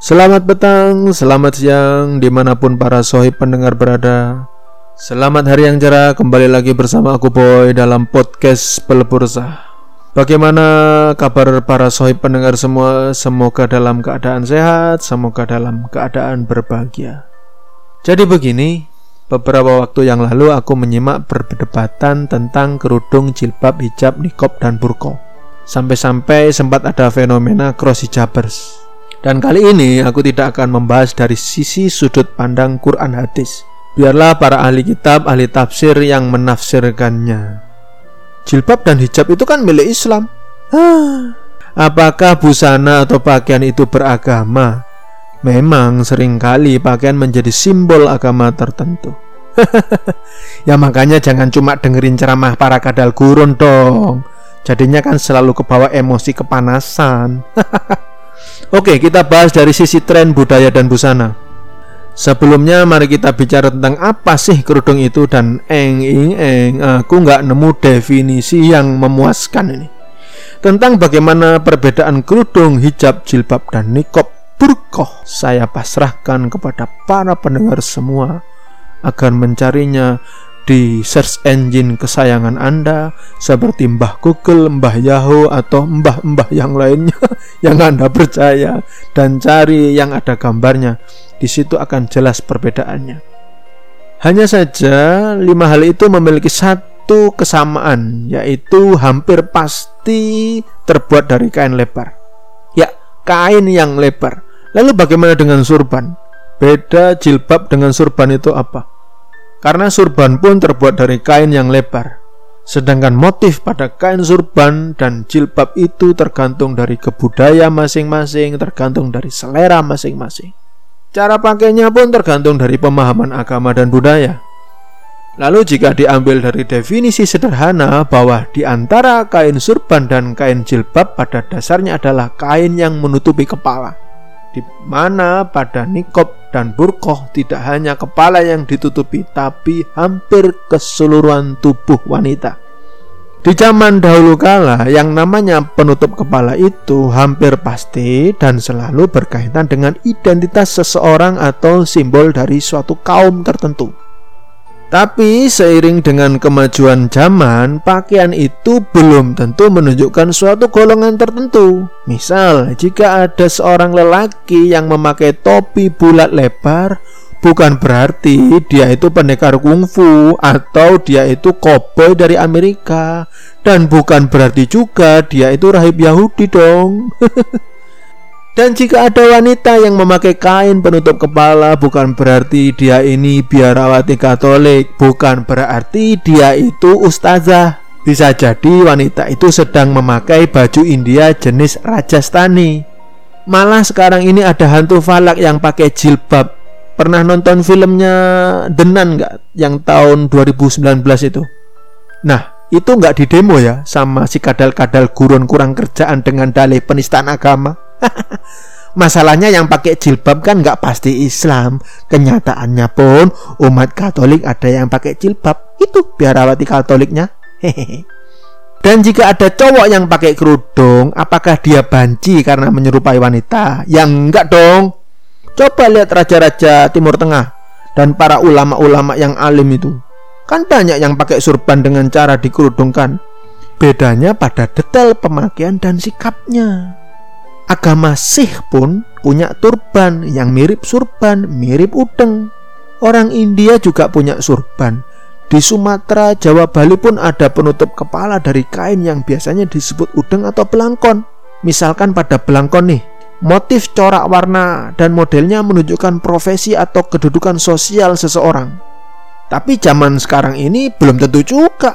Selamat petang, selamat siang, di mana pun para sohib pendengar berada. Selamat hari yang cerah, kembali lagi bersama aku Boy dalam podcast Pelebur Sah. Bagaimana kabar para sohib pendengar semua? Semoga dalam keadaan sehat, semoga dalam keadaan berbahagia. Jadi begini, beberapa waktu yang lalu aku menyimak perdebatan tentang kerudung, jilbab, hijab, nikob, dan burko. Sampai-sampai sempat ada fenomena cross hijabers. Dan kali ini aku tidak akan membahas dari sisi sudut pandang Quran hadis. Biarlah para ahli kitab, ahli tafsir yang menafsirkannya. Jilbab dan hijab itu kan milik Islam. Hah, apakah busana atau pakaian itu beragama? Memang sering kali pakaian menjadi simbol agama tertentu. ya makanya jangan cuma dengerin ceramah para kadal gurun dong. Jadinya kan selalu kebawa emosi kepanasan. Oke, kita bahas dari sisi tren budaya dan busana. Sebelumnya mari kita bicara tentang apa sih kerudung itu dan eng ing eng aku nggak nemu definisi yang memuaskan ini tentang bagaimana perbedaan kerudung, hijab, jilbab dan nikob burkoh saya pasrahkan kepada para pendengar semua agar mencarinya di search engine kesayangan Anda seperti Mbah Google, Mbah Yahoo atau mbah-mbah yang lainnya yang Anda percaya dan cari yang ada gambarnya. Di situ akan jelas perbedaannya. Hanya saja lima hal itu memiliki satu kesamaan yaitu hampir pasti terbuat dari kain lebar. Ya, kain yang lebar. Lalu bagaimana dengan surban? Beda jilbab dengan surban itu apa? Karena surban pun terbuat dari kain yang lebar. Sedangkan motif pada kain surban dan jilbab itu tergantung dari kebudaya masing-masing, tergantung dari selera masing-masing. Cara pakainya pun tergantung dari pemahaman agama dan budaya. Lalu jika diambil dari definisi sederhana bahwa di antara kain surban dan kain jilbab pada dasarnya adalah kain yang menutupi kepala di mana pada nikob dan burkoh tidak hanya kepala yang ditutupi tapi hampir keseluruhan tubuh wanita. Di zaman dahulu kala yang namanya penutup kepala itu hampir pasti dan selalu berkaitan dengan identitas seseorang atau simbol dari suatu kaum tertentu. Tapi seiring dengan kemajuan zaman, pakaian itu belum tentu menunjukkan suatu golongan tertentu. Misal, jika ada seorang lelaki yang memakai topi bulat lebar, bukan berarti dia itu pendekar kungfu atau dia itu koboi dari Amerika dan bukan berarti juga dia itu rahib Yahudi dong. Dan jika ada wanita yang memakai kain penutup kepala bukan berarti dia ini biarawati Katolik, bukan berarti dia itu ustazah. Bisa jadi wanita itu sedang memakai baju India jenis Rajasthani. Malah sekarang ini ada hantu falak yang pakai jilbab. Pernah nonton filmnya Denan nggak yang tahun 2019 itu? Nah, itu nggak di demo ya sama si kadal-kadal gurun kurang kerjaan dengan dalih penistaan agama. Masalahnya yang pakai jilbab kan nggak pasti Islam. Kenyataannya pun umat Katolik ada yang pakai jilbab. Itu biarawati Katoliknya. Dan jika ada cowok yang pakai kerudung, apakah dia banci karena menyerupai wanita? Yang enggak dong. Coba lihat raja-raja Timur Tengah dan para ulama-ulama yang alim itu. Kan banyak yang pakai surban dengan cara dikerudungkan. Bedanya pada detail pemakaian dan sikapnya. Agama Sikh pun punya turban yang mirip surban, mirip udeng. Orang India juga punya surban. Di Sumatera, Jawa, Bali pun ada penutup kepala dari kain yang biasanya disebut udeng atau belangkon. Misalkan pada belangkon nih, motif corak warna dan modelnya menunjukkan profesi atau kedudukan sosial seseorang. Tapi zaman sekarang ini belum tentu juga,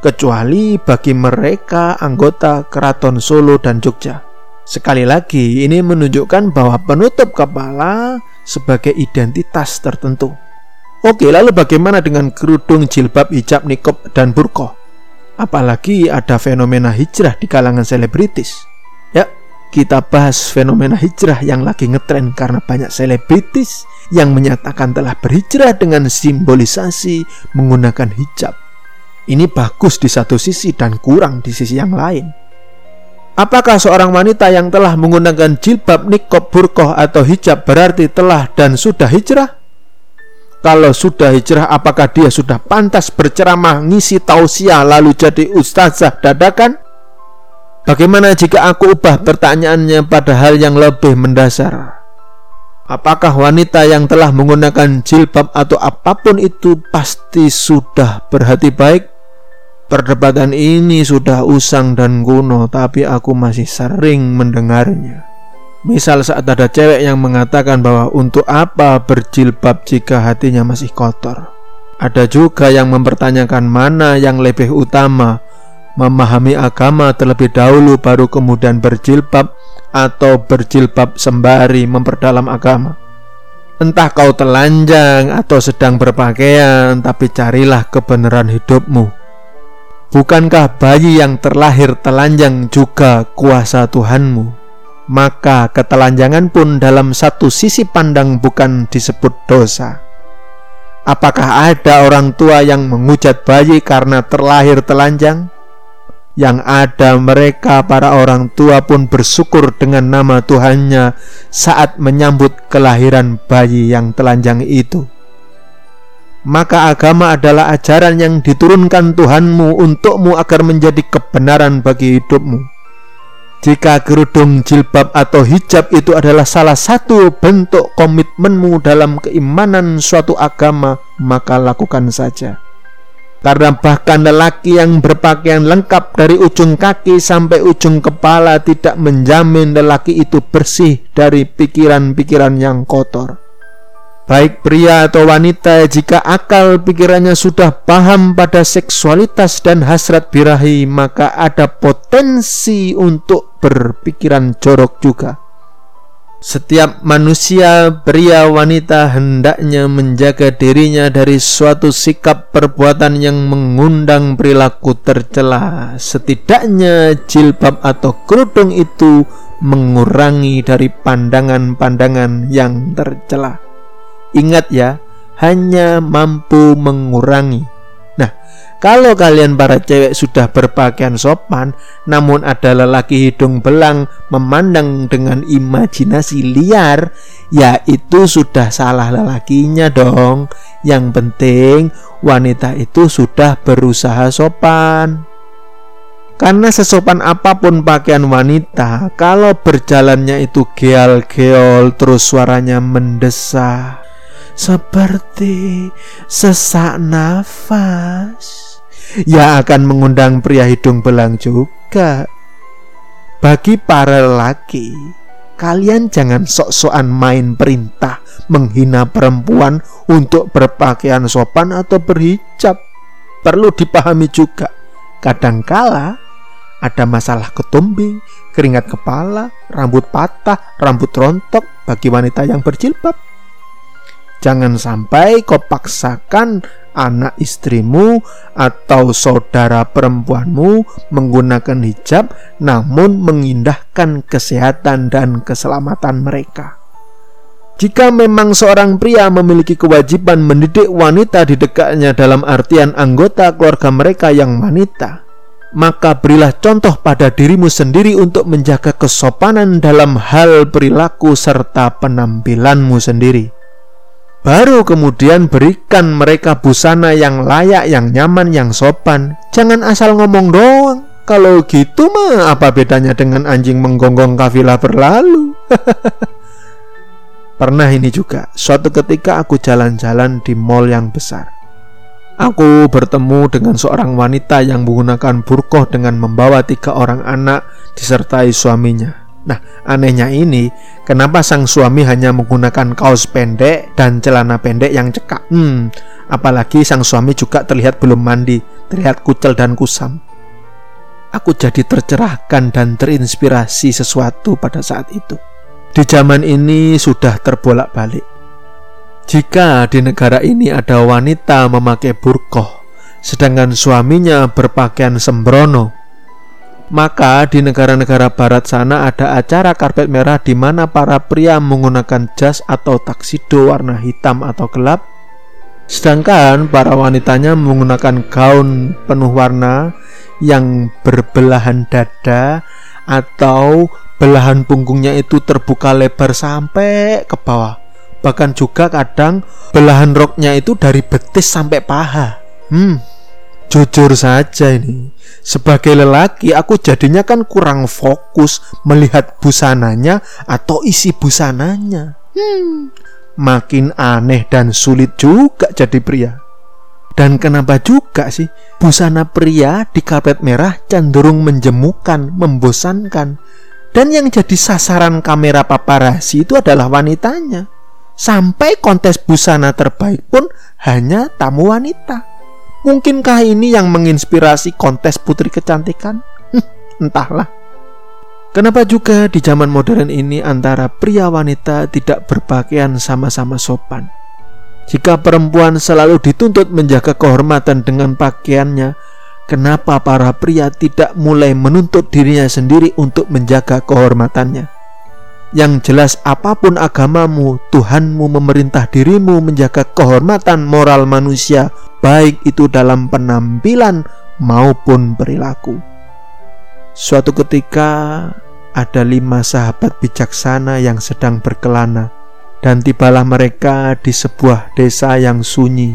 kecuali bagi mereka anggota Keraton Solo dan Jogja. Sekali lagi, ini menunjukkan bahwa penutup kepala sebagai identitas tertentu. Oke, lalu bagaimana dengan kerudung, jilbab, hijab, nikob, dan burkoh? Apalagi ada fenomena hijrah di kalangan selebritis. Ya, kita bahas fenomena hijrah yang lagi ngetren karena banyak selebritis yang menyatakan telah berhijrah dengan simbolisasi menggunakan hijab. Ini bagus di satu sisi dan kurang di sisi yang lain. Apakah seorang wanita yang telah menggunakan jilbab, nikob, burkoh atau hijab berarti telah dan sudah hijrah? Kalau sudah hijrah, apakah dia sudah pantas berceramah, ngisi tausiah, lalu jadi ustazah dadakan? Bagaimana jika aku ubah pertanyaannya pada hal yang lebih mendasar? Apakah wanita yang telah menggunakan jilbab atau apa pun itu pasti sudah berhati baik? Perdebatan ini sudah usang dan kuno, tapi aku masih sering mendengarnya. Misal saat ada cewek yang mengatakan bahwa untuk apa berjilbab jika hatinya masih kotor. Ada juga yang mempertanyakan mana yang lebih utama, memahami agama terlebih dahulu baru kemudian berjilbab atau berjilbab sembari memperdalam agama. Entah kau telanjang atau sedang berpakaian, tapi carilah kebenaran hidupmu Bukankah bayi yang terlahir telanjang juga kuasa Tuhanmu? Maka ketelanjangan pun dalam satu sisi pandang bukan disebut dosa. Apakah ada orang tua yang menghujat bayi karena terlahir telanjang? Yang ada mereka para orang tua pun bersyukur dengan nama Tuhannya saat menyambut kelahiran bayi yang telanjang itu maka agama adalah ajaran yang diturunkan Tuhanmu untukmu agar menjadi kebenaran bagi hidupmu. Jika kerudung jilbab atau hijab itu adalah salah satu bentuk komitmenmu dalam keimanan suatu agama, maka lakukan saja. Karena bahkan lelaki yang berpakaian lengkap dari ujung kaki sampai ujung kepala tidak menjamin lelaki itu bersih dari pikiran-pikiran yang kotor. Baik pria atau wanita jika akal pikirannya sudah paham pada seksualitas dan hasrat birahi maka ada potensi untuk berpikiran jorok juga. Setiap manusia, pria, wanita hendaknya menjaga dirinya dari suatu sikap perbuatan yang mengundang perilaku tercela. Setidaknya jilbab atau kerudung itu mengurangi dari pandangan-pandangan yang tercela. Ingat ya, hanya mampu mengurangi. Nah, kalau kalian para cewek sudah berpakaian sopan, namun ada lelaki hidung belang memandang dengan imajinasi liar, ya itu sudah salah lelakinya dong. Yang penting wanita itu sudah berusaha sopan. Karena sesopan apa pun pakaian wanita, kalau berjalannya itu geal-geol terus suaranya mendesah, seperti sesak nafas yang akan mengundang pria hidung belang juga. Bagi para lelaki, kalian jangan sok-sokan main perintah menghina perempuan untuk berpakaian sopan atau berhijab. Perlu dipahami juga, kadangkala ada masalah ketumbi, keringat kepala, rambut patah, rambut rontok bagi wanita yang berjilbab Jangan sampai kau paksakan anak istrimu atau saudara perempuanmu menggunakan hijab namun mengindahkan kesehatan dan keselamatan mereka. Jika memang seorang pria memiliki kewajiban mendidik wanita di dekatnya dalam artian anggota keluarga mereka yang wanita, maka berilah contoh pada dirimu sendiri untuk menjaga kesopanan dalam hal perilaku serta penampilanmu sendiri. Baru kemudian berikan mereka busana yang layak, yang nyaman, yang sopan. Jangan asal ngomong doang. Kalau gitu mah apa bedanya dengan anjing menggonggong kafilah berlalu? Pernah ini juga, suatu ketika aku jalan-jalan di mall yang besar. Aku bertemu dengan seorang wanita yang menggunakan burkoh dengan membawa tiga orang anak disertai suaminya. Nah, anehnya ini, kenapa sang suami hanya menggunakan kaos pendek dan celana pendek yang cekak? Hmm, apalagi sang suami juga terlihat belum mandi, terlihat kucel dan kusam. Aku jadi tercerahkan dan terinspirasi sesuatu pada saat itu. Di zaman ini sudah terbolak-balik. Jika di negara ini ada wanita memakai burkoh, sedangkan suaminya berpakaian sembrono, maka di negara-negara barat sana ada acara karpet merah di mana para pria menggunakan jas atau taksido warna hitam atau gelap Sedangkan para wanitanya menggunakan gaun penuh warna yang berbelahan dada atau belahan punggungnya itu terbuka lebar sampai ke bawah. Bahkan juga kadang belahan roknya itu dari betis sampai paha. Hmm, jujur saja ini. Sebagai lelaki aku jadinya kan kurang fokus melihat busananya atau isi busananya. Hmm, makin aneh dan sulit juga jadi pria. Dan kenapa juga sih busana pria di karpet merah cenderung menjemukan, membosankan. Dan yang jadi sasaran kamera paparazzi itu adalah wanitanya. Sampai kontes busana terbaik pun hanya tamu wanita. Mungkinkah ini yang menginspirasi kontes putri kecantikan? Entahlah. Kenapa juga di zaman modern ini antara pria wanita tidak berpakaian sama-sama sopan? Jika perempuan selalu dituntut menjaga kehormatan dengan pakaiannya, kenapa para pria tidak mulai menuntut dirinya sendiri untuk menjaga kehormatannya? Yang jelas apa pun agamamu, Tuhanmu memerintah dirimu menjaga kehormatan moral manusia, baik itu dalam penampilan maupun perilaku. Suatu ketika ada lima sahabat bijaksana yang sedang berkelana dan tibalah mereka di sebuah desa yang sunyi.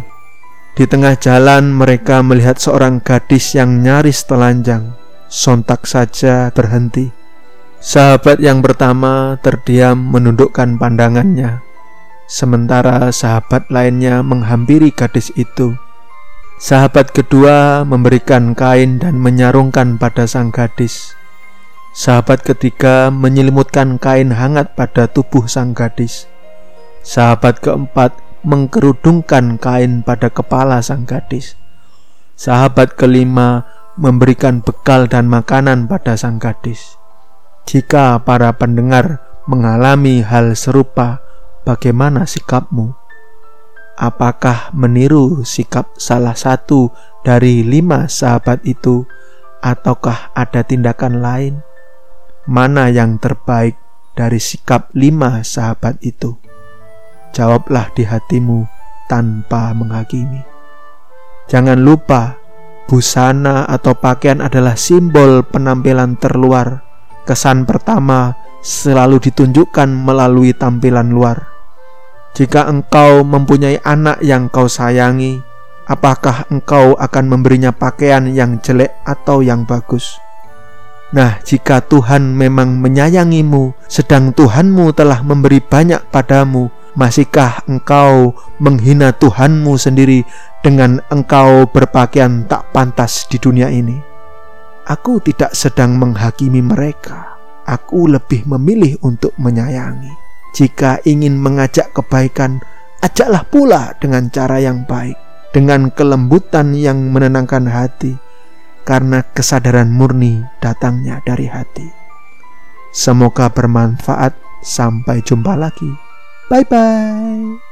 Di tengah jalan mereka melihat seorang gadis yang nyaris telanjang. Sontak saja berhenti. Sahabat yang pertama terdiam menundukkan pandangannya, sementara sahabat lainnya menghampiri gadis itu. Sahabat kedua memberikan kain dan menyarungkan pada sang gadis. Sahabat ketiga menyelimutkan kain hangat pada tubuh sang gadis. Sahabat keempat mengkerudungkan kain pada kepala sang gadis. Sahabat kelima memberikan bekal dan makanan pada sang gadis. Jika para pendengar mengalami hal serupa, bagaimana sikapmu? Apakah meniru sikap salah satu dari lima sahabat itu, ataukah ada tindakan lain? Mana yang terbaik dari sikap lima sahabat itu? jawablah di hatimu tanpa menghakimi. Jangan lupa, busana atau pakaian adalah simbol penampilan terluar. Kesan pertama selalu ditunjukkan melalui tampilan luar. Jika engkau mempunyai anak yang kau sayangi, apakah engkau akan memberinya pakaian yang jelek atau yang bagus? Nah, jika Tuhan memang menyayangimu, sedang Tuhanmu telah memberi banyak padamu, Masihkah engkau menghina Tuhanmu sendiri dengan engkau berpakaian tak pantas di dunia ini? Aku tidak sedang menghakimi mereka. Aku lebih memilih untuk menyayangi. Jika ingin mengajak kebaikan, ajaklah pula dengan cara yang baik, dengan kelembutan yang menenangkan hati, karena kesadaran murni datangnya dari hati. Semoga bermanfaat. Sampai jumpa lagi. Bye bye.